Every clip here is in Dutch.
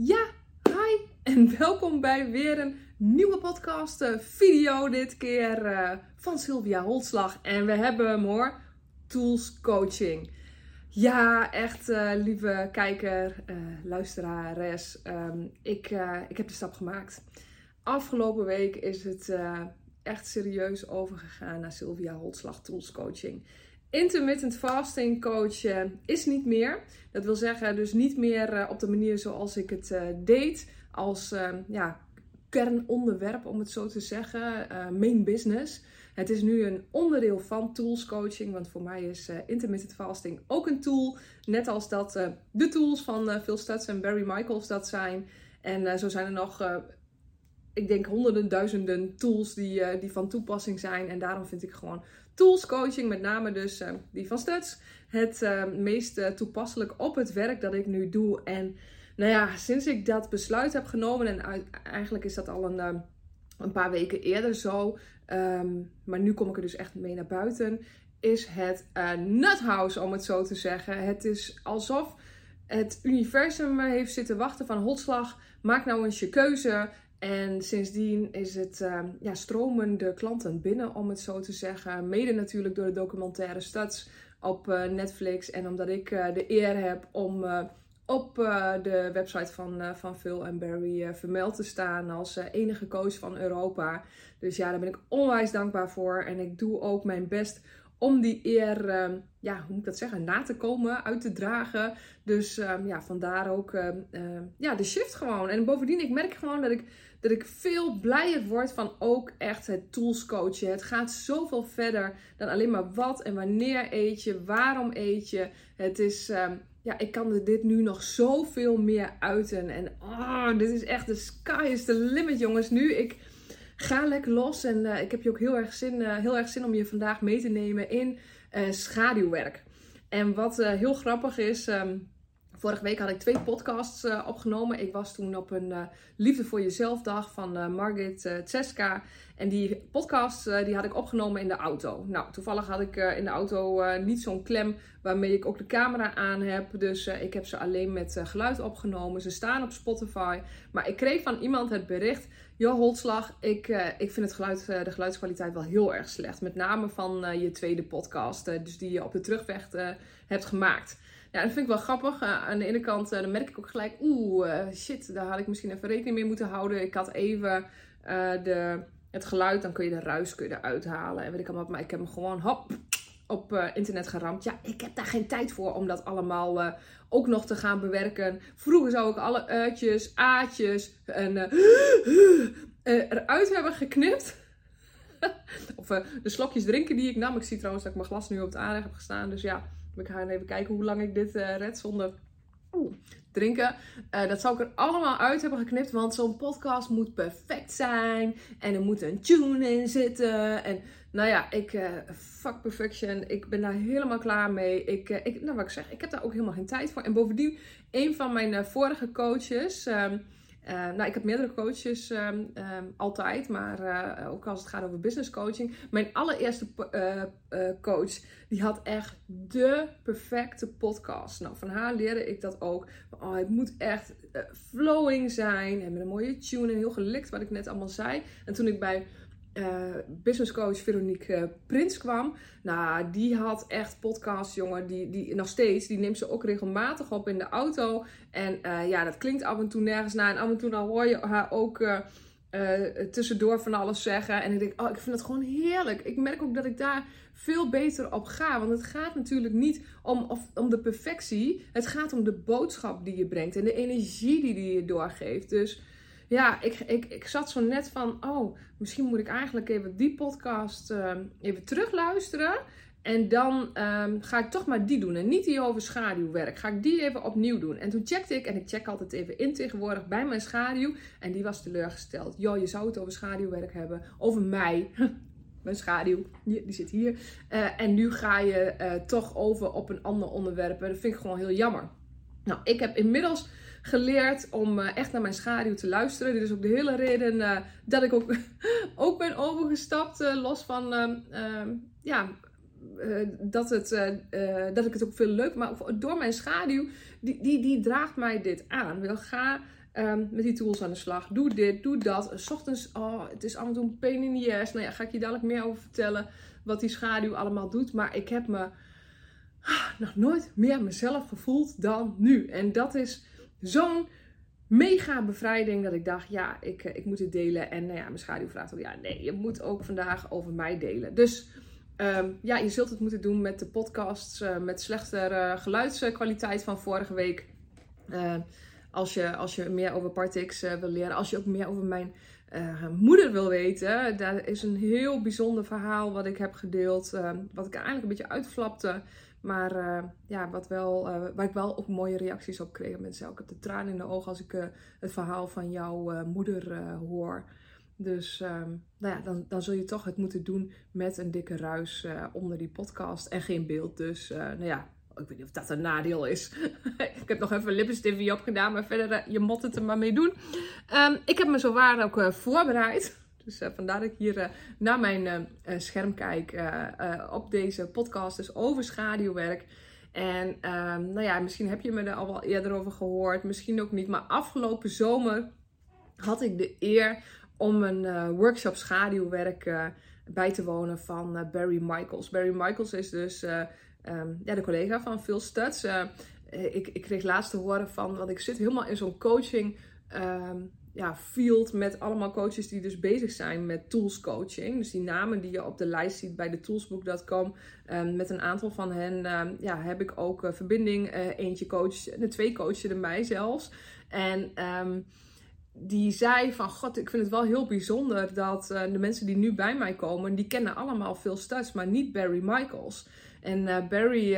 Ja, hi en welkom bij weer een nieuwe podcast eh, video dit keer uh, van Sylvia Holtslag. En we hebben hem hoor, Tools Coaching. Ja, echt uh, lieve kijker, luisterares, um, ik, ik heb de stap gemaakt. Afgelopen week is het echt serieus overgegaan naar Sylvia Holtslag Tools Coaching. Intermittent fasting coachen is niet meer. Dat wil zeggen, dus niet meer uh, op de manier zoals ik het uh, deed. Als ja, kernonderwerp, om het zo te zeggen. main business. Het is nu een onderdeel van tools coaching. Want voor mij is intermittent fasting ook een tool. Net als dat de tools van Phil Stutz en Barry Michaels dat zijn. En zo zijn er nog ik denk honderden, duizenden tools die, die van toepassing zijn. En daarom vind ik gewoon tools coaching, met name dus uh, die van Studs, het uh, meest toepasselijk op het werk dat ik nu doe. En nou ja, sinds ik dat besluit heb genomen, en eigenlijk is dat al een, een paar weken eerder zo, maar nu kom ik er dus echt mee naar buiten, is het nuthouse, om het zo te zeggen. Het is alsof het universum heeft zitten wachten van hotslag. Maak nou eens je keuze. En sindsdien is het, uh, ja, stromen de klanten binnen, om het zo te zeggen. Mede natuurlijk door de documentaire Stads op uh, Netflix. En omdat ik uh, de eer heb om uh, op de website van, van Phil en Barry vermeld te staan als enige coach van Europa. Dus ja, daar ben ik onwijs dankbaar voor. En ik doe ook mijn best om die eer, ehm, ja, hoe moet ik dat zeggen, na te komen, uit te dragen. Dus um, ja, vandaar ook ehm, ja, de shift gewoon. En bovendien, ik merk gewoon dat ik dat ik veel blijer word van ook echt het tools coachen. Het gaat zoveel verder dan alleen maar wat en wanneer eet je, waarom eet je. Het is, um, ja, ik kan dit nu nog zoveel meer uiten. En oh, dit is echt, de sky is the limit jongens. Nu, ik ga lekker los en uh, ik heb je ook heel erg, zin, uh, heel erg zin om je vandaag mee te nemen in uh, schaduwwerk. En wat heel grappig is... Um, Vorige week had ik twee podcasts uh, opgenomen. Ik was toen op een uh, Liefde voor Jezelf dag van uh, Margit Tseska. En die podcast die had ik opgenomen in de auto. Nou, toevallig had ik in de auto niet zo'n klem waarmee ik ook de camera aan heb. Dus ik heb ze alleen met geluid opgenomen. Ze staan op Spotify. Maar ik kreeg van iemand het bericht... Joh, Holtslag, ik, ik vind het geluid, de geluidskwaliteit wel heel erg slecht. Met name van je tweede podcast. dus die je op de terugweg hebt gemaakt. Ja, dat vind ik wel grappig. Uh, aan de ene kant uh, dan merk ik ook gelijk, oeh, uh, shit, daar had ik misschien even rekening mee moeten houden. Ik had even de, het geluid, dan kun je de ruis kun je eruit halen en weet ik allemaal. Maar ik heb hem gewoon hop op internet geramd. Ja, ik heb daar geen tijd voor om dat allemaal ook nog te gaan bewerken. Vroeger zou ik alle uitjes, aatjes en eruit hebben geknipt. of de slokjes drinken die ik nam. Ik zie trouwens dat ik mijn glas nu op het aardig heb gestaan. Dus ja, ik ga even kijken hoe lang ik dit uh, red zonder drinken. Uh, dat zou ik er allemaal uit hebben geknipt. Want zo'n podcast moet perfect zijn. En er moet een tune in zitten. En nou ja, ik, uh, fuck perfection. Ik ben daar helemaal klaar mee. Ik, ik, nou wat ik zeg, ik heb daar ook helemaal geen tijd voor. En bovendien, een van mijn vorige coaches... Um, uh, nou, ik heb meerdere coaches um, um, altijd, maar uh, ook als het gaat over business coaching. Mijn allereerste uh, coach, die had echt de perfecte podcast. Nou, van haar leerde ik dat ook. Oh, het moet echt flowing zijn en met een mooie tune en heel gelikt, wat ik net allemaal zei. En toen ik bij uh, business coach Veronique uh, Prins kwam. Nou, die had echt podcasts, jongen. Die, die nog steeds, die neemt ze ook regelmatig op in de auto. En uh, ja, dat klinkt af en toe nergens na. En af en toe dan hoor je haar ook tussendoor van alles zeggen. En ik denk, oh, ik vind het gewoon heerlijk. Ik merk ook dat ik daar veel beter op ga. Want het gaat natuurlijk niet om, of, om de perfectie. Het gaat om de boodschap die je brengt en de energie die, die je doorgeeft. Dus ja, ik, ik, ik zat zo net van, oh, misschien moet ik eigenlijk even die podcast uh, even terugluisteren. En dan um, ga ik toch maar die doen. En niet die over schaduwwerk. Ga ik die even opnieuw doen. En toen checkte ik, en ik check altijd even in tegenwoordig bij mijn schaduw. En die was teleurgesteld. Joh, je zou het over schaduwwerk hebben. Over mij. mijn schaduw, die, zit hier. Uh, en nu ga je uh, toch over op een ander onderwerp. En dat vind ik gewoon heel jammer. Nou, ik heb inmiddels geleerd om uh, echt naar mijn schaduw te luisteren. Dit is ook de hele reden uh, dat ik ook, ook ben overgestapt. Uh, los van, ehm, ehm, ja, dat, het, dat ik het ook veel leuk maar door mijn schaduw, die, die, die draagt mij dit aan. Wil ga Ehm, met die tools aan de slag. Doe dit, doe dat. S ochtends, oh, het is af en toe een pain in the ass. Nou ja, ga ik je dadelijk meer over vertellen wat die schaduw allemaal doet. Maar ik heb me ah, nog nooit meer mezelf gevoeld dan nu. En dat is zo'n mega bevrijding dat ik dacht, ja, ik, eh, ik moet het delen. En nou ja, mijn schaduw vraagt al, ja, nee, je moet ook vandaag over mij delen. Dus ehm, ja, je zult het moeten doen met de podcasts, uh, met slechtere geluidskwaliteit van vorige week. Uh, als je, als je meer over Partix wil leren, als je ook meer over mijn moeder wil weten, daar is een heel bijzonder verhaal wat ik heb gedeeld. Wat ik eigenlijk een beetje uitflapte. Maar ja, wat wel, waar ik wel ook mooie reacties op kreeg. Mensen, ik heb de tranen in de ogen als ik het verhaal van jouw moeder hoor. Dus ehm, nou ja, dan, dan zul je toch het moeten doen met een dikke ruis onder die podcast en geen beeld. Dus nou ja, ik weet niet of dat een nadeel is. ik heb nog even lippenstiftje opgedaan, maar verder, je mot het er maar mee doen. Um, ik heb me zo waar ook voorbereid. Dus uh, vandaar dat ik hier naar mijn scherm kijk op deze podcast, dus over schaduwwerk. En um, nou ja, misschien heb je me er al wel eerder over gehoord, misschien ook niet. Maar afgelopen zomer had ik de eer om een workshop schaduwwerk bij te wonen van Barry Michaels. Barry Michaels is dus Ehm, ja, de collega van Phil Studs. Ik, ik kreeg laatst te horen van, want ik zit helemaal in zo'n coaching um, ja, field met allemaal coaches die dus bezig zijn met tools coaching. Dus die namen die je op de lijst ziet bij de toolsbook.com. Um, ehm, met een aantal van hen ja, heb ik ook uh, verbinding. Uh, eentje coach, de twee coachen mij zelfs. En die zei van, god, ik vind het wel heel bijzonder dat de mensen die nu bij mij komen, die kennen allemaal Phil Studs, maar niet Barry Michaels. En Barry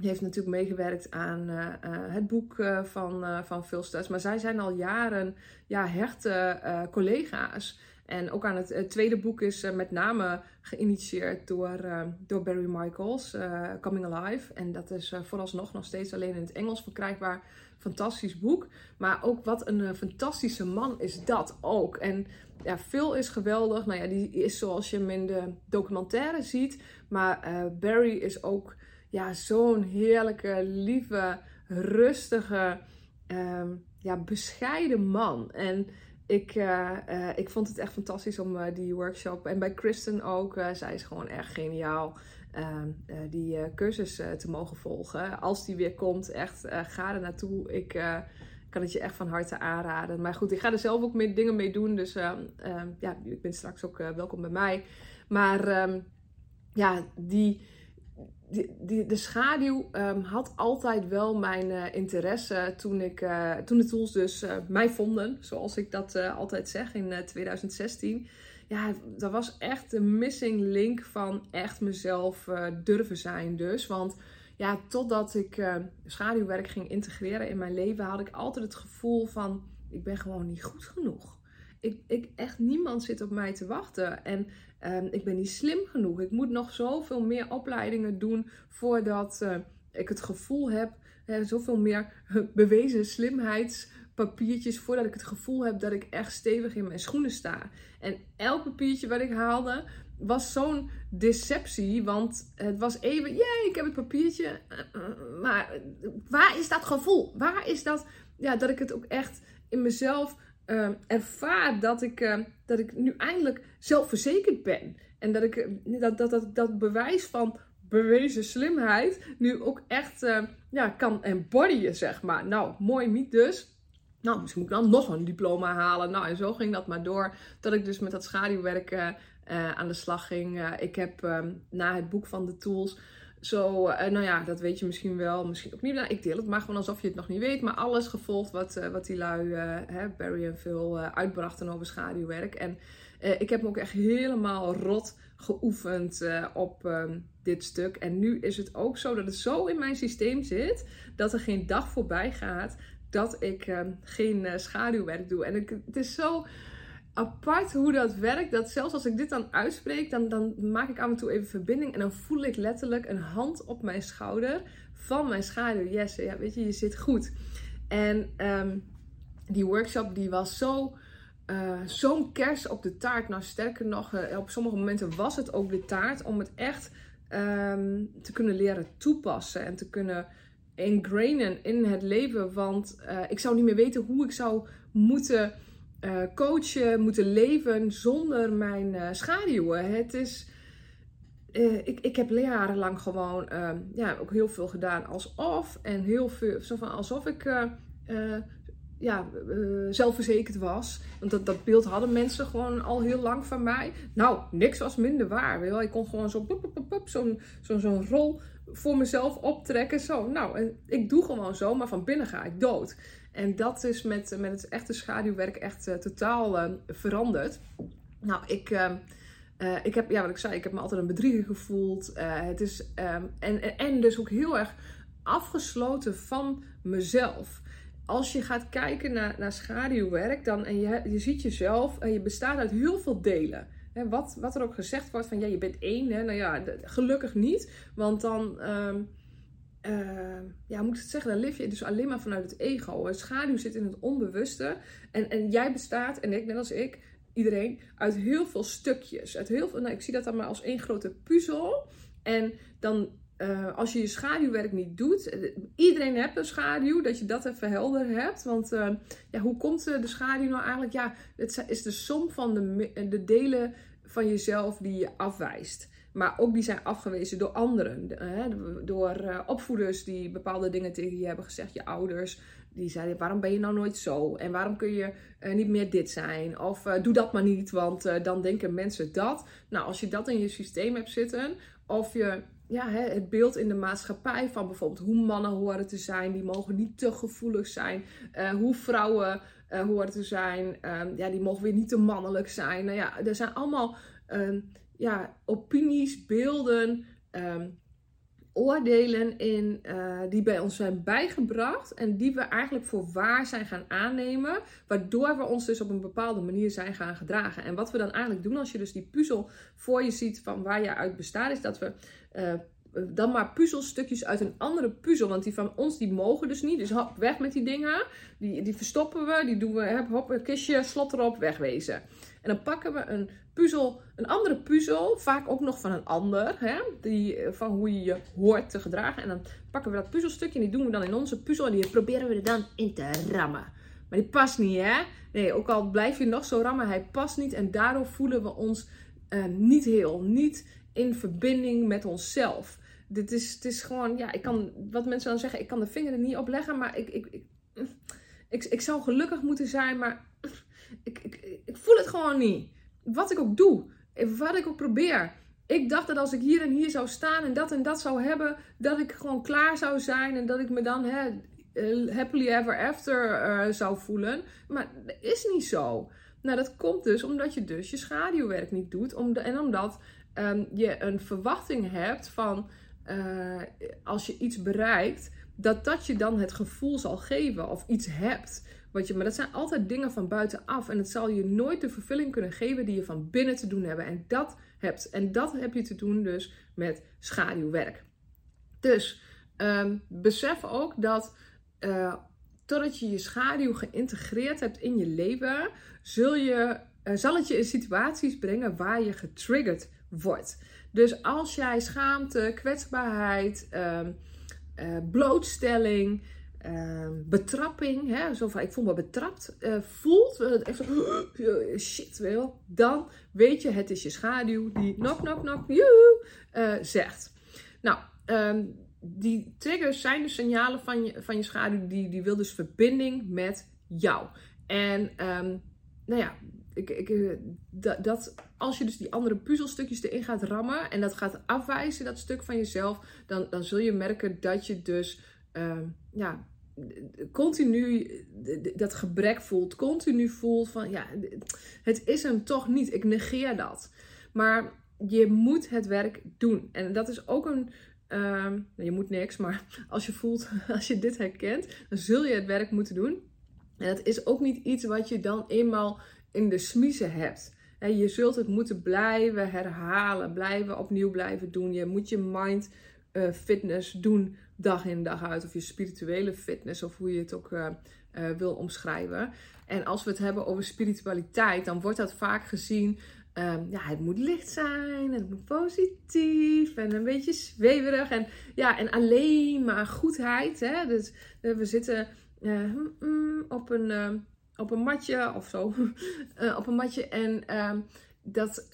heeft natuurlijk meegewerkt aan uh, het boek van, van Phil Studs. Maar zij zijn al jaren ja, hechte collega's. En ook aan het, tweede boek is met name geïnitieerd door, door Barry Michaels, Coming Alive. En dat is vooralsnog nog steeds alleen in het Engels verkrijgbaar. Fantastisch boek. Maar ook wat een fantastische man is dat ook. En ja, Phil is geweldig. Nou ja, die is zoals je hem in de documentaire ziet. Maar Barry is ook ja, zo'n heerlijke, lieve, rustige, um, ja, bescheiden man. En ik, uh, uh, ik vond het echt fantastisch om die workshop. En bij Kristen ook. zij is gewoon echt geniaal. Ehm, die cursus te mogen volgen. Als die weer komt, echt ga er naartoe. Ik kan het je echt van harte aanraden. Maar goed, ik ga er zelf ook mee, dingen mee doen. Dus uh, ja, ik ben straks ook welkom bij mij. Maar ja, die, die, de schaduw um, had altijd wel mijn uh, interesse toen, ik, uh, toen de tools dus mij vonden. Zoals ik dat altijd zeg in 2016. Ja, dat was echt een missing link van echt mezelf durven zijn dus. Want ja, totdat ik schaduwwerk ging integreren in mijn leven, had ik altijd het gevoel van: ik ben gewoon niet goed genoeg. Ik, ik, echt niemand zit op mij te wachten. En uh, ik ben niet slim genoeg. Ik moet nog zoveel meer opleidingen doen voordat uh, ik het gevoel heb, uh, zoveel meer bewezen slimheidspapiertjes, voordat ik het gevoel heb dat ik echt stevig in mijn schoenen sta. En elk papiertje wat ik haalde, was zo'n deceptie. Want het was even, jee, ik heb het papiertje. Maar waar is dat gevoel? Waar is dat, ja, dat ik het ook echt in mezelf uh, ervaar dat ik, uh, dat ik nu eindelijk zelfverzekerd ben. En dat ik dat, dat, dat, dat bewijs van bewezen slimheid nu ook echt uh, ja, kan embodyen, zeg maar. Nou, mooi niet dus. Nou, misschien moet ik dan nog een diploma halen. Nou, en zo ging dat maar door. Dat ik dus met dat schaduwwerk uh, aan de slag ging. Ik heb na het boek van de tools zo, uh, nou ja, dat weet je misschien wel, misschien ook. Nou, ik deel het maar gewoon alsof je het nog niet weet. Maar alles gevolgd wat, wat die lui, hè, Barry en Phil, uitbrachten over schaduwwerk. En ik heb me ook echt helemaal rot geoefend op um, dit stuk. En nu is het ook zo dat het zo in mijn systeem zit, dat er geen dag voorbij gaat dat ik ehm, geen schaduwwerk doe. En ik, het is zo apart hoe dat werkt. Dat zelfs als ik dit dan uitspreek, dan, dan maak ik af en toe even verbinding. En dan voel ik letterlijk een hand op mijn schouder van mijn schaduw. Yes, ja, weet je, je zit goed. En ehm, die workshop die was zo... Uh, zo'n kers op de taart. Nou, sterker nog, uh, op sommige momenten was het ook de taart. Om het echt ehm, te kunnen leren toepassen en te kunnen ingrainen in het leven. Want uh, ik zou niet meer weten hoe ik zou moeten uh, coachen, moeten leven zonder mijn uh, schaduwen. Het is. ik, ik heb jarenlang gewoon ehm, ja, ook heel veel gedaan alsof. En heel veel zo van alsof ik ja, zelfverzekerd was. Want dat, dat beeld hadden mensen gewoon al heel lang van mij. Nou, niks was minder waar. Weet je Ik kon gewoon zo zo'n zo, zo'n rol voor mezelf optrekken. Zo, nou, ik doe gewoon zo, maar van binnen ga ik dood. En dat is met, met het echte schaduwwerk echt uh, totaal uh, veranderd. Nou, ik, uh, ik heb, ja, wat ik zei, ik heb me altijd een bedrieger gevoeld. het is, um, en, en dus ook heel erg afgesloten van mezelf. Als je gaat kijken naar, naar schaduwwerk dan, en je, je ziet jezelf en je bestaat uit heel veel delen. Hè, wat, wat er ook gezegd wordt van ja, je bent één. Hè, nou ja, gelukkig niet. Want dan, uh, ja, moet ik het zeggen, dan leef je dus alleen maar vanuit het ego. Het schaduw zit in het onbewuste. En, en jij bestaat, en ik, net als ik, iedereen, uit heel veel stukjes. Uit heel veel, nou, ik zie dat dan maar als één grote puzzel. En dan uh, als je je schaduwwerk niet doet, eh, iedereen heeft een schaduw, dat je dat even helder hebt. Want uh, ja, hoe komt de schaduw nou eigenlijk? Ja, het is de som van de, de delen van jezelf die je afwijst. Maar ook die zijn afgewezen door anderen. Door opvoeders die bepaalde dingen tegen je hebben gezegd. Je ouders. Die zeiden, waarom ben je nou nooit zo? En waarom kun je niet meer dit zijn? Of doe dat maar niet, want dan denken mensen dat. Nou, als je dat in je systeem hebt zitten. Of je ja, het beeld in de maatschappij van bijvoorbeeld hoe mannen horen te zijn. Die mogen niet te gevoelig zijn. Uh, hoe vrouwen uh, horen te zijn. Um, ja, die mogen weer niet te mannelijk zijn. Nou ja, er zijn allemaal um, ja, opinies, beelden, um, oordelen in, uh, die bij ons zijn bijgebracht. En die we eigenlijk voor waar zijn gaan aannemen. Waardoor we ons dus op een bepaalde manier zijn gaan gedragen. En wat we dan eigenlijk doen als je dus die puzzel voor je ziet van waar je uit bestaat. Is dat we uh, dan maar puzzelstukjes uit een andere puzzel. Want die van ons, die mogen dus niet. Dus hop, weg met die dingen. Die, die verstoppen we. Die doen we, hop, een kistje, slot erop, wegwezen. En dan pakken we een puzzel, een andere puzzel. Vaak ook nog van een ander. Hè, die, eh, van hoe je je hoort te gedragen. En dan pakken we dat puzzelstukje en die doen we dan in onze puzzel. En die proberen we er dan in te rammen. Maar die past niet, hè? Nee, ook al blijf je nog zo rammen, hij past niet. En daardoor voelen we ons uh, niet heel, niet in verbinding met onszelf. Dit is, het is gewoon, ja, ik kan, wat mensen dan zeggen, ik kan de vinger er niet op leggen, maar ik, ik, ik, ik, ik zou gelukkig moeten zijn, maar ik, ik, ik voel het gewoon niet. Wat ik ook doe, wat ik ook probeer. Ik dacht dat als ik hier en hier zou staan en dat en dat zou hebben, dat ik gewoon klaar zou zijn en dat ik me dan hè, eh, happily ever after uh, zou voelen. Maar dat is niet zo. Nou, dat komt dus omdat je dus je schaduwwerk niet doet. Om en omdat um, je een verwachting hebt van uh, als je iets bereikt, dat dat je dan het gevoel zal geven of iets hebt. Wat je, maar dat zijn altijd dingen van buitenaf. En het zal je nooit de vervulling kunnen geven die je van binnen te doen hebben. En dat hebt. En dat heb je te doen dus met schaduwwerk. Dus um, besef ook dat uh, totdat je je schaduw geïntegreerd hebt in je leven, zul je, uh, zal het je in situaties brengen waar je getriggerd wordt. Dus als jij schaamte, kwetsbaarheid, um, uh, blootstelling, uh, betrapping, hè, zo van ik voel me betrapt, uh, voelt, echt zo, shit wil, dan weet je het is je schaduw die knock knock knock joe, zegt. Nou, um, die triggers zijn de signalen van je, van je schaduw, die, die wil dus verbinding met jou. En um, nou ja, ik, ik, eh, dat, dat, als je dus die andere puzzelstukjes erin gaat rammen en dat gaat afwijzen, dat stuk van jezelf, dan, dan zul je merken dat je dus uh, ja, continu dat gebrek voelt, continu voelt van ja, het is hem toch niet, ik negeer dat. Maar je moet het werk doen. En dat is ook een. Uh, je moet niks, maar als je voelt, als je dit herkent, dan zul je het werk moeten doen. En dat is ook niet iets wat je dan eenmaal in de smiezen hebt. je zult het moeten blijven herhalen, blijven opnieuw blijven doen. Je moet je mind uh, fitness doen dag in dag uit. Of je spirituele fitness, of hoe je het ook uh, uh, wil omschrijven. En als we het hebben over spiritualiteit, dan wordt dat vaak gezien ehm, ja, het moet licht zijn, het moet positief en een beetje zweverig. En, ja, en alleen maar goedheid. Hè? Dus we zitten mm, mm, op, een, op een matje of zo. op een matje en ehm, dat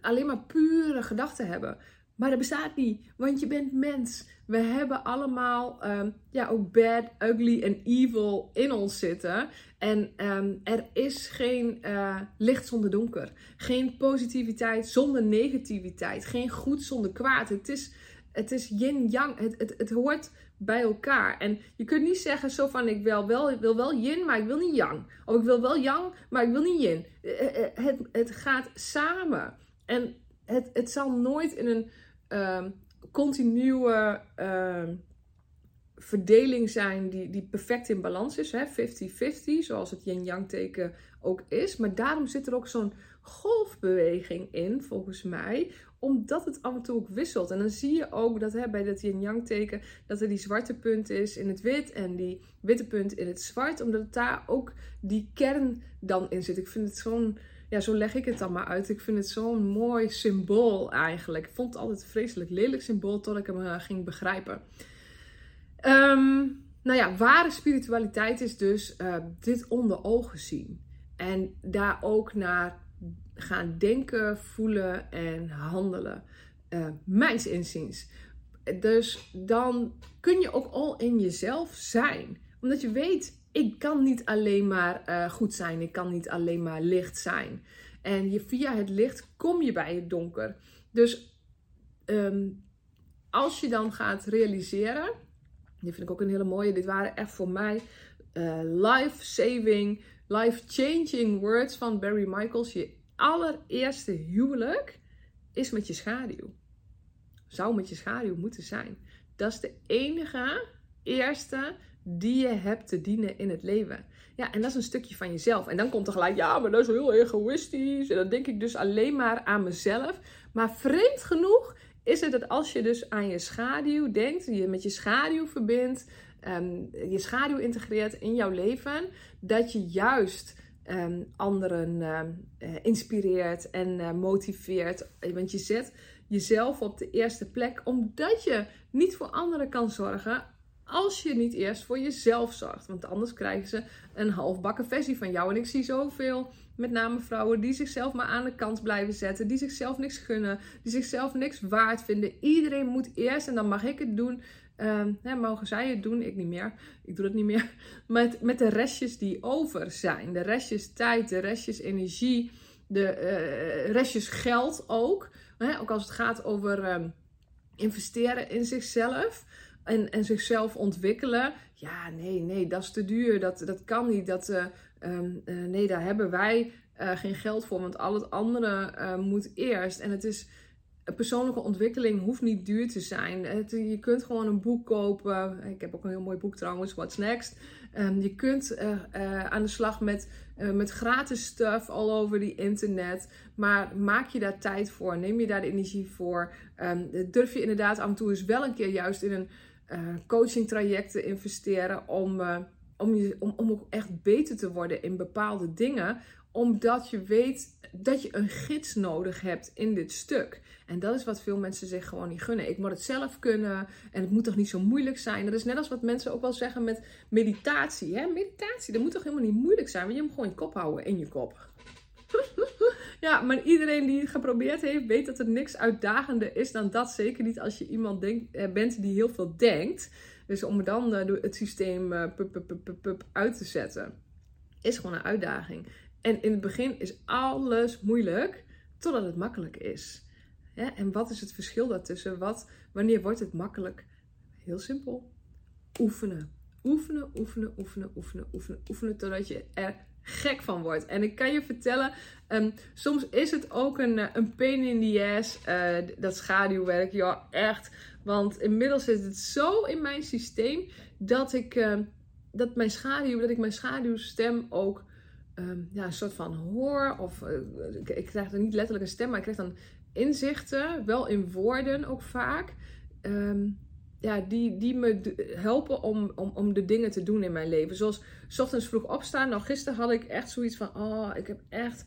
alleen maar pure gedachten hebben. Maar dat bestaat niet, want je bent mens. We hebben allemaal um, ja, ook bad, ugly en evil in ons zitten. En er is geen uh, licht zonder donker. Geen positiviteit zonder negativiteit. Geen goed zonder kwaad. Het is, het is yin-yang. Het, het, het hoort bij elkaar. En je kunt niet zeggen zo van ik wil wel, wil wel yin, maar ik wil niet yang. Of ik wil wel yang, maar ik wil niet yin. Eh, eh, het, het gaat samen. En het, het zal nooit in een uh, continue uh, verdeling zijn die, die perfect in balans is. 50-50, zoals het yin-yang teken ook is. Maar daarom zit er ook zo'n golfbeweging in, volgens mij. Omdat het af en toe ook wisselt. En dan zie je ook dat hè, bij dat yin-yang teken... dat er die zwarte punt is in het wit en die witte punt in het zwart. Omdat daar ook die kern dan in zit. Ik vind het zo'n ja, zo leg ik het dan maar uit. Ik vind het zo'n mooi symbool eigenlijk. Ik vond het altijd een vreselijk lelijk symbool tot ik hem uh, ging begrijpen. Um, nou ja, ware spiritualiteit is dus uh, dit onder ogen zien. En daar ook naar gaan denken, voelen en handelen. Uh, mijns inziens. Dus dan kun je ook al in jezelf zijn. Omdat je weet, ik kan niet alleen maar uh, goed zijn. Ik kan niet alleen maar licht zijn. En je, via het licht kom je bij het donker. Dus um, als je dan gaat realiseren. Die vind ik ook een hele mooie. Dit waren echt voor mij uh, life-saving, life-changing words van Barry Michaels. Je allereerste huwelijk is met je schaduw. Zou met je schaduw moeten zijn. Dat is de enige eerste die je hebt te dienen in het leven. Ja, en dat is een stukje van jezelf. En dan komt er gelijk, ja, maar dat is heel egoïstisch. En dan denk ik dus alleen maar aan mezelf. Maar vreemd genoeg is het dat als je dus aan je schaduw denkt, je met je schaduw verbindt, um, je schaduw integreert in jouw leven, dat je juist um, anderen um, inspireert en uh, motiveert. Want je zet jezelf op de eerste plek, omdat je niet voor anderen kan zorgen als je niet eerst voor jezelf zorgt. Want anders krijgen ze een halfbakken versie van jou. En ik zie zoveel, met name vrouwen, die zichzelf maar aan de kant blijven zetten. Die zichzelf niks gunnen. Die zichzelf niks waard vinden. Iedereen moet eerst en dan mag ik het doen. Hè, mogen zij het doen? Ik niet meer. Ik doe het niet meer. Met, met de restjes die over zijn. De restjes tijd, de restjes energie, de uh, restjes geld ook. Hè, ook als het gaat over um, investeren in zichzelf en, en zichzelf ontwikkelen. Ja, nee, nee, dat is te duur. Dat, dat kan niet. Dat, uh, um, uh, nee, daar hebben wij geen geld voor. Want al het andere moet eerst. En het is. Persoonlijke ontwikkeling hoeft niet duur te zijn. Je kunt gewoon een boek kopen. Ik heb ook een heel mooi boek trouwens, What's Next. Um, je kunt aan de slag met, met gratis stuff all over die internet. Maar maak je daar tijd voor. Neem je daar de energie voor. Um, durf je inderdaad af en toe eens wel een keer juist in een uh, coaching trajecten investeren om, om, je, om, om ook echt beter te worden in bepaalde dingen. Omdat je weet dat je een gids nodig hebt in dit stuk. En dat is wat veel mensen zich gewoon niet gunnen. Ik moet het zelf kunnen en het moet toch niet zo moeilijk zijn. Dat is net als wat mensen ook wel zeggen met meditatie. Hè? Meditatie, dat moet toch helemaal niet moeilijk zijn. Want je moet gewoon je kop houden in je kop. Ja, maar iedereen die het geprobeerd heeft, weet dat er niks uitdagender is dan dat. Zeker niet als je iemand eh, bent die heel veel denkt. Dus om dan uh, het systeem uh, uit te zetten, is gewoon een uitdaging. En in het begin is alles moeilijk, totdat het makkelijk is. En wat is het verschil daartussen? Wat, wanneer wordt het makkelijk? Heel simpel. Oefenen. Oefenen, oefenen, oefenen, oefenen, oefenen, oefenen, totdat je er gek van wordt. En ik kan je vertellen, um, soms is het ook een, eh, een pain in the ass, uh, dat schaduwwerk. Ja, echt. Want inmiddels zit het zo in mijn systeem dat ik, uh, dat mijn schaduw, dat ik mijn schaduwstem ook um, ja, een soort van hoor. Of uh, ik, krijg dan niet letterlijk een stem, maar ik krijg dan inzichten, wel in woorden ook vaak. Um, ja, die, die me helpen om, om, om de dingen te doen in mijn leven. Zoals s ochtends vroeg opstaan. Nou, gisteren had ik echt zoiets van: oh, ik heb echt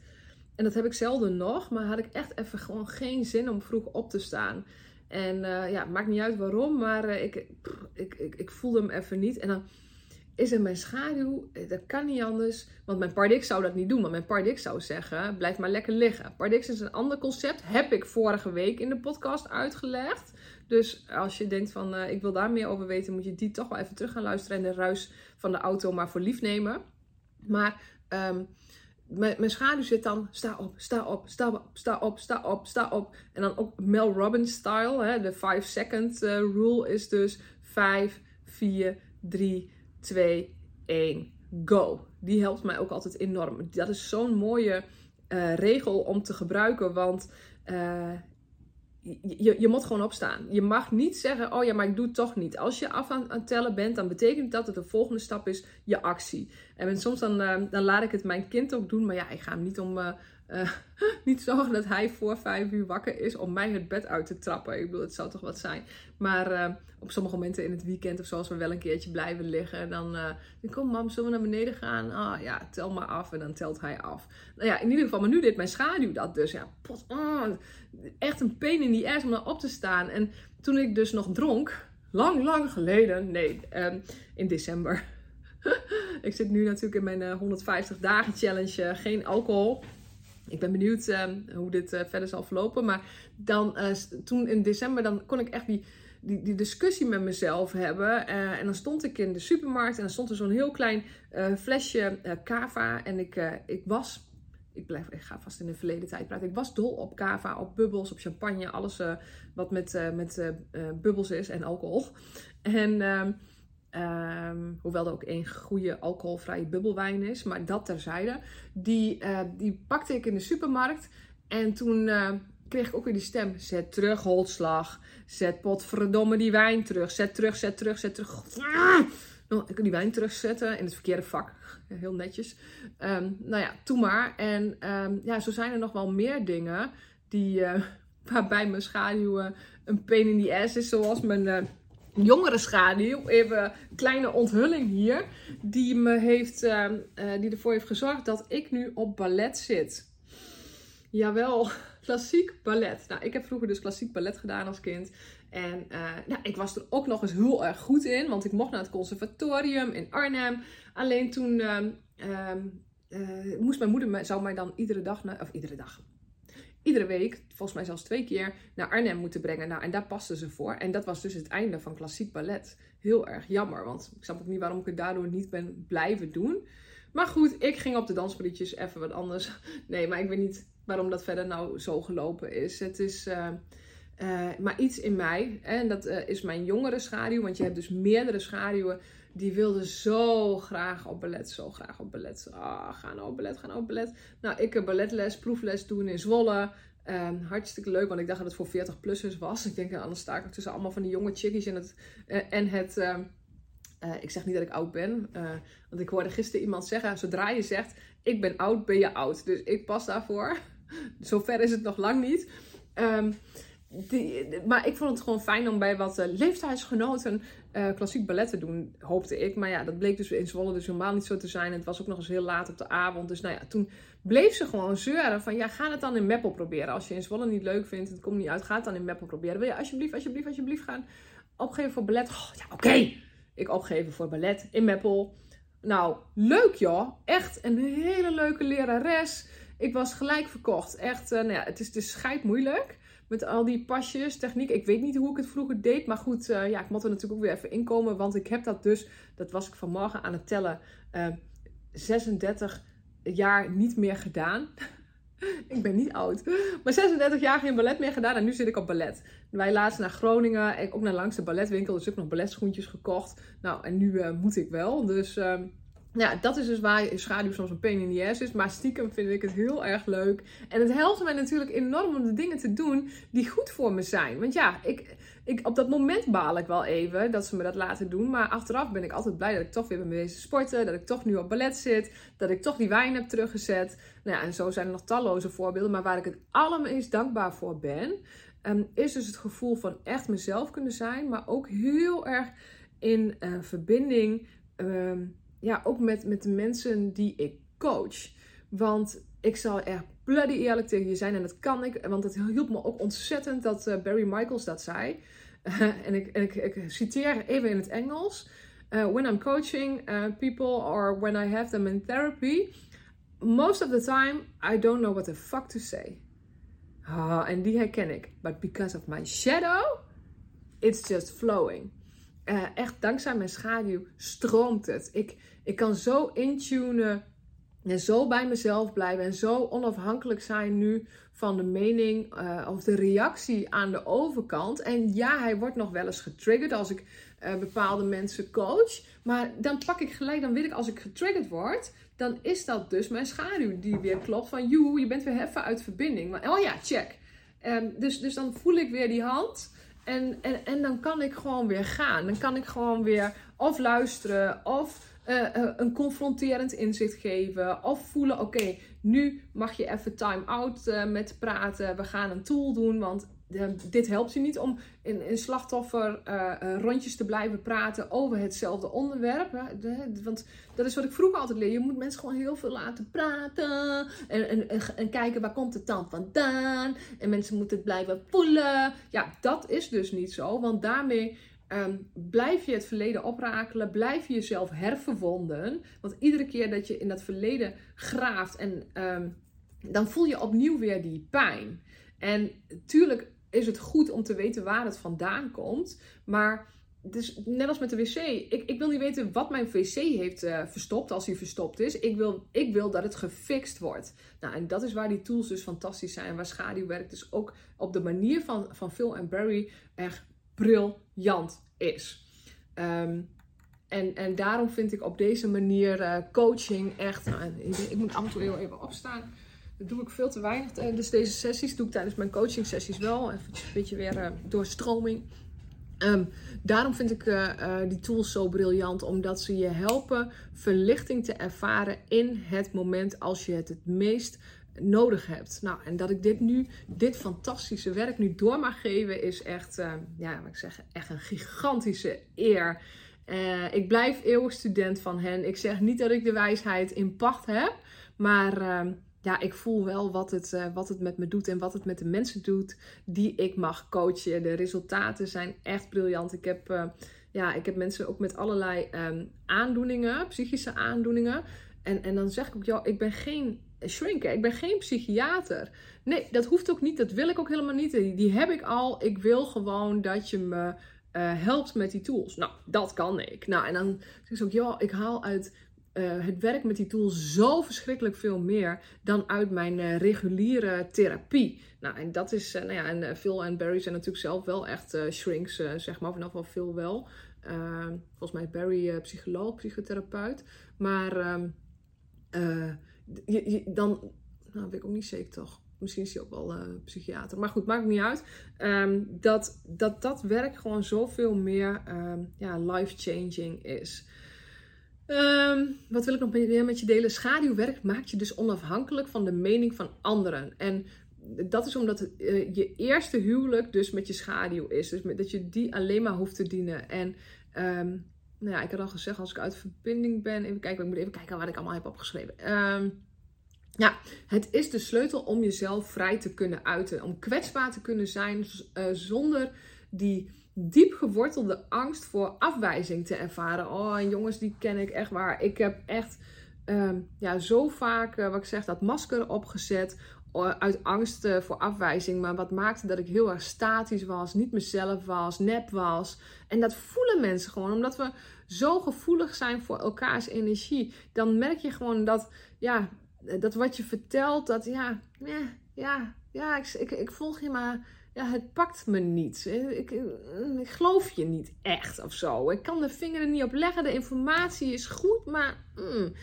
En dat heb ik zelden nog, maar had ik echt even gewoon geen zin om vroeg op te staan. En uh, ja, maakt niet uit waarom, maar uh, ik, ik, ik, ik voelde hem even niet. En dan is er mijn schaduw, eh, dat kan niet anders. Want mijn Pardix zou dat niet doen, want mijn Pardix zou zeggen, blijf maar lekker liggen. Pardix is een ander concept, heb ik vorige week in de podcast uitgelegd. Dus als je denkt van, uh, ik wil daar meer over weten, moet je die toch wel even terug gaan luisteren en de ruis van de auto maar voor lief nemen. Maar um, mijn, schaduw zit dan, sta op, sta op, sta op, sta op, sta op, sta op. En dan ook Mel Robbins style, hè, de 5 second uh, rule is dus 5, 4, 3, 2, 1, go. Die helpt mij ook altijd enorm. Dat is zo'n mooie uh, regel om te gebruiken, want uh, je, je moet gewoon opstaan. Je mag niet zeggen, oh ja, maar ik doe het toch niet. Als je af aan, het tellen bent, dan betekent dat dat de volgende stap is je actie. En soms dan, uh, dan laat ik het mijn kind ook doen, maar ja, ik ga hem niet om... Uh, niet zorgen dat hij voor vijf uur wakker is om mij het bed uit te trappen. Ik bedoel, het zou toch wat zijn. Maar uh, op sommige momenten in het weekend of zoals we wel een keertje blijven liggen. Dan, uh, dan kom mam, zullen we naar beneden gaan? Ah ja, tel maar af. En dan telt hij af. Nou ja, in ieder geval, maar nu deed mijn schaduw dat dus. Ja, pot, oh, echt een pijn in die ass om dan op te staan. En toen ik dus nog dronk, lang, lang geleden, nee, um, in december. ik zit nu natuurlijk in mijn 150 dagen challenge, geen alcohol. Ik ben benieuwd uh, hoe dit uh, verder zal verlopen. Maar dan, uh, toen in december, dan kon ik echt die, die, discussie met mezelf hebben. en dan stond ik in de supermarkt en dan stond er zo'n heel klein flesje kava. En ik, ik was, ik, blijf, ik ga vast in de verleden tijd praten. Ik was dol op kava, op bubbels, op champagne. Alles wat met, met bubbels is en alcohol. En ehm, Um, hoewel er ook één goede alcoholvrije bubbelwijn is, maar dat terzijde. Die, uh, die pakte ik in de supermarkt en toen uh, kreeg ik ook weer die stem. Zet terug, holslag. Zet potverdomme die wijn terug. Zet terug, zet terug, zet terug. Ik kan die wijn terugzetten in het verkeerde vak. Heel netjes. Um, nou ja, toen maar. En um, ja, zo zijn er nog wel meer dingen die, uh, waarbij mijn schaduw een pain in the ass is. Zoals mijn jongere schaduw, even een kleine onthulling hier, die, me heeft, uh, uh, die ervoor heeft gezorgd dat ik nu op ballet zit. Jawel, klassiek ballet. Nou, ik heb vroeger dus klassiek ballet gedaan als kind. En uh, nou, ik was er ook nog eens heel erg goed in, want ik mocht naar het conservatorium in Arnhem. Alleen toen ehm, ehm, moest mijn moeder, zou mij dan iedere dag, of iedere dag, iedere week, volgens mij zelfs twee keer, naar Arnhem moeten brengen. Nou, en daar paste ze voor. En dat was dus het einde van klassiek ballet. Heel erg jammer, want ik snap ook niet waarom ik het daardoor niet ben blijven doen. Maar goed, ik ging op de dansprietjes even wat anders. Nee, maar ik weet niet waarom dat verder nou zo gelopen is. Het is uh, uh, maar iets in mij. En dat uh, is mijn jongere schaduw. Want je hebt dus meerdere schaduwen die wilde zo graag op ballet, zo graag op ballet. Ah, ga nou op ballet, ga nou op ballet. Nou, ik heb balletles, proefles doen in Zwolle. Um, hartstikke leuk, want ik dacht dat het voor 40-plussers was. Ik denk, anders sta ik tussen allemaal van die jonge chickies en het... Uh, en het uh, uh, ik zeg niet dat ik oud ben, want ik hoorde gisteren iemand zeggen, zodra je zegt, ik ben oud, ben je oud. Dus ik pas daarvoor. Zover is het nog lang niet. Um, maar ik vond het gewoon fijn om bij wat uh, leeftijdsgenoten uh, klassiek ballet te doen, hoopte ik. Maar ja, dat bleek dus in Zwolle dus helemaal niet zo te zijn. Het was ook nog eens heel laat op de avond. Dus nou ja, toen bleef ze gewoon zeuren van... Ja, ga het dan in Meppel proberen. Als je in Zwolle niet leuk vindt, het komt niet uit, ga het dan in Meppel proberen. Wil je alsjeblieft, alsjeblieft, alsjeblieft gaan opgeven voor ballet? Oh, ja, oké. Ik opgeven voor ballet in Meppel. Nou, leuk joh. Echt een hele leuke lerares. Ik was gelijk verkocht. Echt, uh, nou ja, het is dus scheid moeilijk met al die pasjes, techniek. Ik weet niet hoe ik het vroeger deed, maar goed, uh, ja, ik moet er natuurlijk ook weer even inkomen, want ik heb dat dus, dat was ik vanmorgen aan het tellen, uh, eh, 36 jaar niet meer gedaan. ik ben niet oud, maar 36 jaar geen ballet meer gedaan en nu zit ik op ballet. Wij laatst naar Groningen, ik ook naar langs de balletwinkel, dus ik heb nog balletschoentjes gekocht. Nou, en nu moet ik wel, dus... Uh, ja, dat is dus waar schaduw soms een pain in the ass is. Maar stiekem vind ik het heel erg leuk. En het helpt mij natuurlijk enorm om de dingen te doen die goed voor me zijn. Want ja, ik, ik, op dat moment baal ik wel even dat ze me dat laten doen. Maar achteraf ben ik altijd blij dat ik toch weer ben bezig sporten. Dat ik toch nu op ballet zit. Dat ik toch die wijn heb teruggezet. Nou ja, en zo zijn er nog talloze voorbeelden. Maar waar ik het allermeest dankbaar voor ben, um, is dus het gevoel van echt mezelf kunnen zijn. Maar ook heel erg in uh, verbinding. Um, ja, ook met, met de mensen die ik coach. Want ik zal echt bloody eerlijk tegen je zijn. En dat kan ik, want het hielp me ook ontzettend dat uh, Barry Michaels dat zei. en ik, ik, ik, citeer even in het Engels. Uh, when I'm coaching uh, people or when I have them in therapy, most of the time I don't know what the fuck to say. En die herken ik. But because of my shadow, it's just flowing. Uh, echt dankzij mijn schaduw stroomt het. Ik, ik kan zo intunen en zo bij mezelf blijven en zo onafhankelijk zijn nu van de mening uh, of de reactie aan de overkant. En ja, hij wordt nog wel eens getriggerd als ik uh, bepaalde mensen coach. Maar dan pak ik gelijk, dan weet ik als ik getriggerd word, dan is dat dus mijn schaduw die weer klopt van joe, je bent weer even uit verbinding. Maar, oh ja, check. Um, dus, dus dan voel ik weer die hand. En, en, en dan kan ik gewoon weer gaan. Dan kan ik gewoon weer of luisteren of uh, uh, een confronterend inzicht geven. Of voelen, oké, nu mag je even time out uh, met praten. We gaan een tool doen, want dit helpt je niet om in, in slachtoffer uh, uh, rondjes te blijven praten over hetzelfde onderwerp. Hè? Want dat is wat ik vroeger altijd leer. Je moet mensen gewoon heel veel laten praten. En, en, en, en, kijken waar komt het dan vandaan. En mensen moeten het blijven voelen. Ja, dat is dus niet zo. Want daarmee um, blijf je het verleden oprakelen. Blijf je jezelf herverwonden. Want iedere keer dat je in dat verleden graaft. En um, dan voel je opnieuw weer die pijn. En tuurlijk is het goed om te weten waar het vandaan komt. Maar dus net als met de wc. Ik, ik wil niet weten wat mijn wc heeft uh, verstopt als hij verstopt is. Ik wil, ik wil dat het gefixt wordt. Nou, en dat is waar die tools dus fantastisch zijn. Waar schaduwwerk dus ook op de manier van, van Phil en Barry echt briljant is. Um, en, en daarom vind ik op deze manier uh, coaching echt. Nou, ik, moet af en heel even opstaan. Dat doe ik veel te weinig. Dus deze sessies doe ik tijdens mijn coaching sessies wel. Even een beetje weer uh, doorstroming. Um, daarom vind ik uh, uh, die tools zo briljant, omdat ze je helpen verlichting te ervaren in het moment als je het het meest nodig hebt. Nou, en dat ik dit nu, dit fantastische werk nu door mag geven, is echt, ja, wat ik zeg, echt een gigantische eer. ik blijf eeuwig student van hen. Ik zeg niet dat ik de wijsheid in pacht heb, maar ehm, ja, ik voel wel wat het, uh, wat het met me doet en wat het met de mensen doet die ik mag coachen. De resultaten zijn echt briljant. Ik heb, uh, ja, ik heb mensen ook met allerlei um, aandoeningen, psychische aandoeningen. En, en dan zeg ik ook, joh, ik ben geen shrinker, ik ben geen psychiater. Nee, dat hoeft ook niet, dat wil ik ook helemaal niet. Die, die heb ik al. Ik wil gewoon dat je me uh, helpt met die tools. Nou, dat kan ik. Nou, en dan zeg ik ook, joh, ik haal uit uh, het werk met die tool zo verschrikkelijk veel meer dan uit mijn uh, reguliere therapie. Nou, en dat is, uh, nou ja, en Phil en Barry zijn natuurlijk zelf wel echt shrinks, zeg maar, vanaf wel veel wel. Ehm, volgens mij is Barry psycholoog, psychotherapeut. Maar ehm, dan, nou, weet ik ook niet zeker toch. Misschien is hij ook wel psychiater. Maar goed, maakt niet uit. Um, dat, dat dat werk gewoon zoveel meer ja, life-changing is. Um, wat wil ik nog meer met je delen? Schaduwwerk maakt je dus onafhankelijk van de mening van anderen. En dat is omdat uh, je eerste huwelijk dus met je schaduw is. Dus dat je die alleen maar hoeft te dienen. En um, nou ja, ik had al gezegd, als ik uit verbinding ben. Even kijken, ik moet even kijken wat ik allemaal heb opgeschreven. Um, ja, het is de sleutel om jezelf vrij te kunnen uiten. Om kwetsbaar te kunnen zijn uh, zonder die diep gewortelde angst voor afwijzing te ervaren. Oh, en jongens, die ken ik echt waar. Ik heb echt um, ja, zo vaak, uh, wat ik zeg, dat masker opgezet uit angst uh, voor afwijzing. Maar wat maakte dat ik heel erg statisch was, niet mezelf was, nep was. En dat voelen mensen gewoon, omdat we zo gevoelig zijn voor elkaars energie. Dan merk je gewoon dat, ja, dat wat je vertelt, dat ja, ja, ja, ja ik, ik, ik volg je maar ja, het pakt me niet. Ik, ik, geloof je niet echt of zo. Ik kan de vinger er niet op leggen. De informatie is goed, maar. Mm.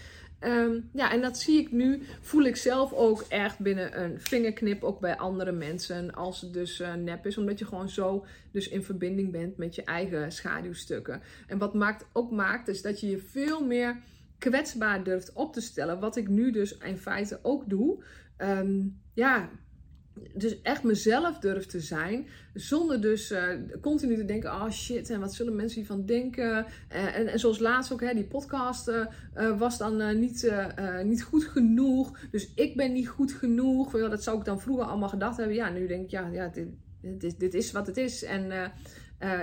Um, ja, en dat zie ik nu, voel ik zelf ook echt binnen een vingerknip, ook bij andere mensen, als het dus nep is, omdat je gewoon zo dus in verbinding bent met je eigen schaduwstukken. En wat maakt, ook maakt, is dat je je veel meer kwetsbaar durft op te stellen, wat ik nu dus in feite ook doe. Um, ja, dus echt mezelf durf te zijn. Zonder dus uh, continu te denken: oh shit, en wat zullen mensen hiervan denken? Uh, en, en, zoals laatst ook, hè, die podcast uh, was dan niet, niet goed genoeg. Dus ik ben niet goed genoeg. dat zou ik dan vroeger allemaal gedacht hebben. Ja, nu denk ik: ja, ja dit, dit, is wat het is. En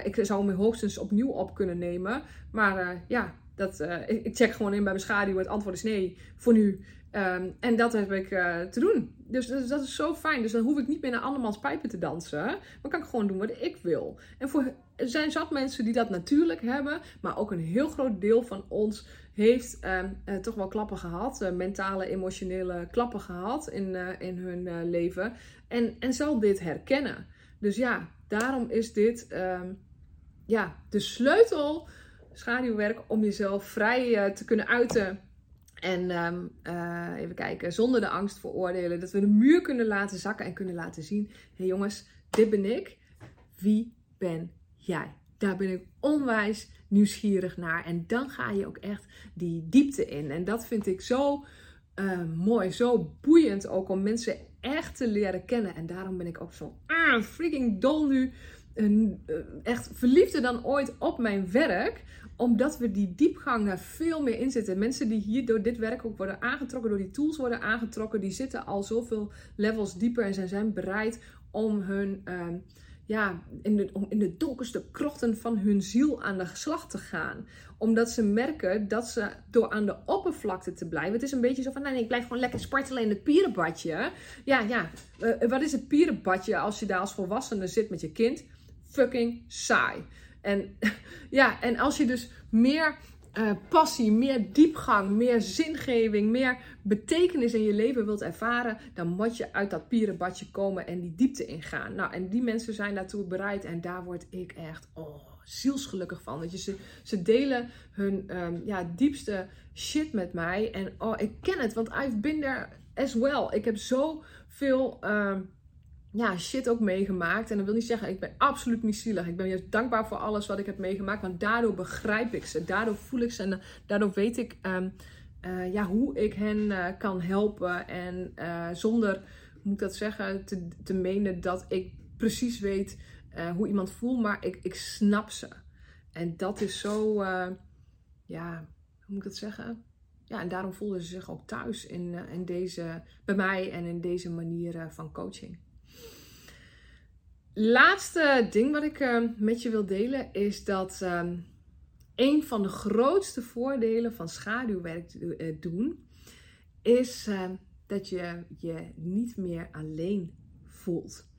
ik zou me hoogstens opnieuw op kunnen nemen. Maar ja, dat, ik check gewoon in bij mijn schaduw. Het antwoord is nee voor nu. Um, en dat heb ik uh, te doen. Dus, dat is zo fijn. Dus dan hoef ik niet meer naar andermans pijpen te dansen. Maar kan ik gewoon doen wat ik wil. En voor, er zijn zat mensen die dat natuurlijk hebben. Maar ook een heel groot deel van ons heeft um, uh, toch wel klappen gehad. Uh, mentale, emotionele klappen gehad in, in hun leven. En, en zal dit herkennen. Dus ja, daarom is dit um, ja, de sleutel, schaduwwerk, om jezelf vrij te kunnen uiten en um, uh, even kijken, zonder de angst voor oordelen. Dat we de muur kunnen laten zakken en kunnen laten zien: hé hey jongens, dit ben ik. Wie ben jij? Daar ben ik onwijs nieuwsgierig naar. En dan ga je ook echt die diepte in. En dat vind ik zo uh, mooi, zo boeiend ook om mensen echt te leren kennen. En daarom ben ik ook zo ah, freaking dol nu. Uh, echt verliefder dan ooit op mijn werk omdat we die diepgang veel meer inzetten. Mensen die hier door dit werk ook worden aangetrokken, door die tools worden aangetrokken, die zitten al zoveel levels dieper en zijn bereid om hun, uh, ja, in de, om in de donkerste krochten van hun ziel aan de slag te gaan. Omdat ze merken dat ze door aan de oppervlakte te blijven. Het is een beetje zo van, nee, nee ik blijf gewoon lekker spartelen in het pierenbadje. Ja, ja, uh, wat is het pierenbadje als je daar als volwassene zit met je kind? Fucking saai. En ja, en als je dus meer uh, passie, meer diepgang, meer zingeving, meer betekenis in je leven wilt ervaren, dan moet je uit dat pierenbadje komen en die diepte ingaan. Nou, en die mensen zijn daartoe bereid en daar word ik echt oh, zielsgelukkig van. Dat je, ze, ze delen hun um, ja, diepste shit met mij en oh, ik ken het, want I've been there as well. Ik heb zoveel... Uh, ja, shit ook meegemaakt. En dat wil niet zeggen, ik ben absoluut niet zielig. Ik ben juist dankbaar voor alles wat ik heb meegemaakt. Want daardoor begrijp ik ze. Daardoor voel ik ze. En daardoor weet ik um, uh, ja, hoe ik hen uh, kan helpen. En uh, zonder, moet ik dat zeggen, te, te menen dat ik precies weet hoe iemand voelt. Maar ik, ik snap ze. En dat is zo, ja, hoe moet ik dat zeggen? Ja, en daarom voelden ze zich ook thuis in, in deze, bij mij en in deze manier van coaching. Laatste ding wat ik uh, met je wil delen is dat uh, een van de grootste voordelen van schaduwwerk uh, doen is ehm, dat je je niet meer alleen voelt.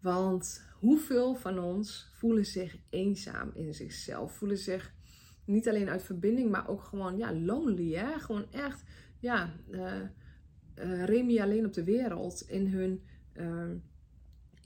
Want hoeveel van ons voelen zich eenzaam in zichzelf, voelen zich niet alleen uit verbinding, maar ook gewoon ja, lonely. Hè? Gewoon echt ja, uh, Remy alleen op de wereld in hun ehm,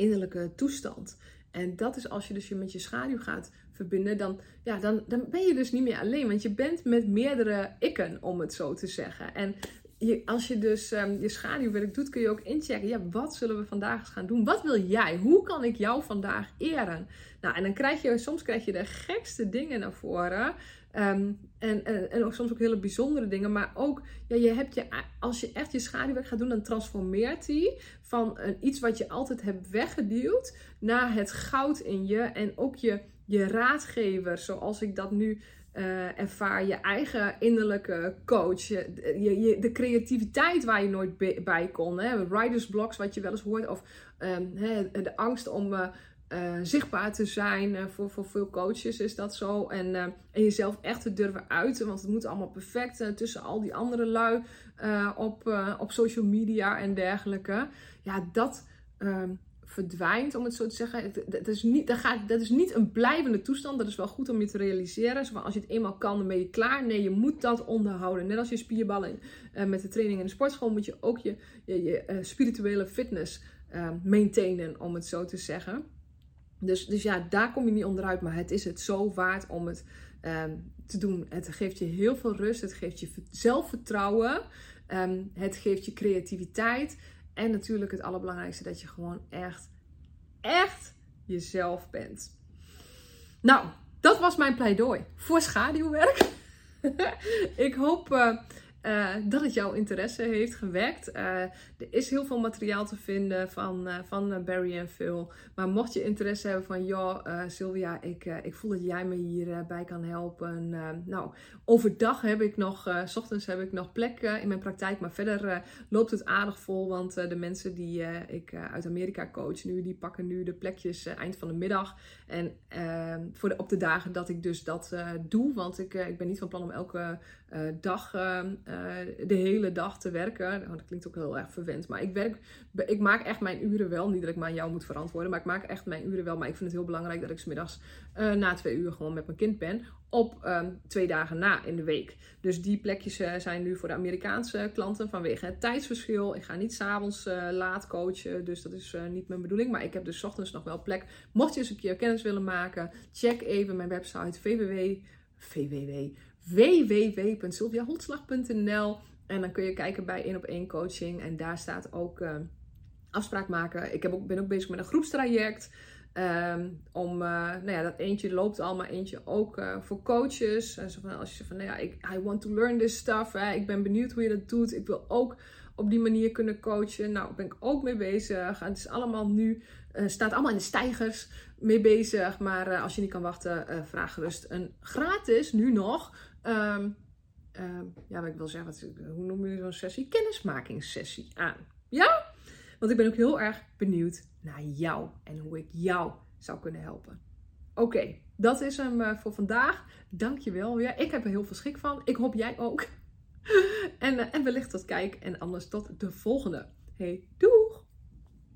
innerlijke toestand. En dat is als je dus je met je schaduw gaat verbinden, dan, ja, dan, dan ben je dus niet meer alleen. Want je bent met meerdere ikken, om het zo te zeggen. En je, als je dus um, je schaduwwerk doet, kun je ook inchecken. Ja, wat zullen we vandaag eens gaan doen? Wat wil jij? Hoe kan ik jou vandaag eren? Nou, en dan krijg je, soms krijg je de gekste dingen naar voren. Um, en, en, en ook soms ook hele bijzondere dingen. Maar ook, ja, je hebt je, als je echt je schaduwwerk gaat doen, dan transformeert die van een, iets wat je altijd hebt weggeduwd naar het goud in je. En ook je, je raadgever, zoals ik dat nu uh, ervaar. Je eigen innerlijke coach. Je, je, de creativiteit waar je nooit bij kon. Hè? Writer's blocks, wat je wel eens hoort. Of um, de angst om. Uh, uh, zichtbaar te zijn. Uh, voor, voor veel coaches is dat zo. En, uh, en jezelf echt te durven uiten. Want het moet allemaal perfect tussen al die andere lui op, op social media en dergelijke. Ja, dat ehm, verdwijnt, om het zo te zeggen. Dat is, niet, dat, gaat, dat is niet een blijvende toestand. Dat is wel goed om je te realiseren. Zo als je het eenmaal kan, dan ben je klaar. Nee, je moet dat onderhouden. Net als je spierballen met de training in de sportschool, moet je ook je, je, je spirituele fitness maintainen, om het zo te zeggen. Dus, dus ja, daar kom je niet onderuit. Maar het is het zo waard om het um, te doen. Het geeft je heel veel rust. Het geeft je zelfvertrouwen. Um, het geeft je creativiteit. En natuurlijk het allerbelangrijkste, dat je gewoon echt, echt jezelf bent. Nou, dat was mijn pleidooi voor schaduwwerk. ik hoop uh, uh, dat het jouw interesse heeft gewekt. Uh, er is heel veel materiaal te vinden van, uh, van Barry en Phil. Maar mocht je interesse hebben van, joh, Sylvia, ik, ik voel dat jij me hierbij kan helpen. nou, overdag heb ik nog, s ochtends heb ik nog plek in mijn praktijk. Maar verder loopt het aardig vol. Want de mensen die ik uit Amerika coach nu, die pakken nu de plekjes eind van de middag. En voor de, op de dagen dat ik dus dat doe. Want ik, ik ben niet van plan om elke dag eh, de hele dag te werken. Oh, dat klinkt ook heel erg verwend. Maar ik, werk, ik maak echt mijn uren wel. Niet dat ik maar aan jou moet verantwoorden. Maar ik maak echt mijn uren wel. Maar ik vind het heel belangrijk dat ik smiddags uh, na twee uur gewoon met mijn kind ben. Op um, twee dagen na in de week. Dus die plekjes zijn nu voor de Amerikaanse klanten vanwege het tijdsverschil. Ik ga niet s'avonds laat coachen. Dus dat is niet mijn bedoeling. Maar ik heb dus ochtends nog wel plek. Mocht je eens een keer kennis willen maken. Check even mijn website www. www www.sylviaholtslag.nl en dan kun je kijken bij 1 op 1 coaching en daar staat ook uh, afspraak maken. Ik heb ook, ben ook bezig met een groepstraject. Um, om, uh, nou ja, dat eentje loopt al, maar eentje ook uh, voor coaches. Van, als je zegt van, nou ja, ik, I want to learn this stuff. Hè, ik ben benieuwd hoe je dat doet. Ik wil ook op die manier kunnen coachen. Nou, ben ik ook mee bezig. En het is allemaal nu, staat allemaal in de stijgers mee bezig. Maar als je niet kan wachten, vraag gerust een gratis, nu nog, um, um, ja, ik wil zeggen, hoe noem je zo'n sessie? Kennismakingssessie aan. Ja? Want ik ben ook heel erg benieuwd naar jou en hoe ik jou zou kunnen helpen. Oké, dat is hem uh, voor vandaag. Dankjewel Ja, Ik heb er heel veel schik van. Ik hoop jij ook. en, uh, en wellicht tot kijk en anders tot de volgende. Hey, doei!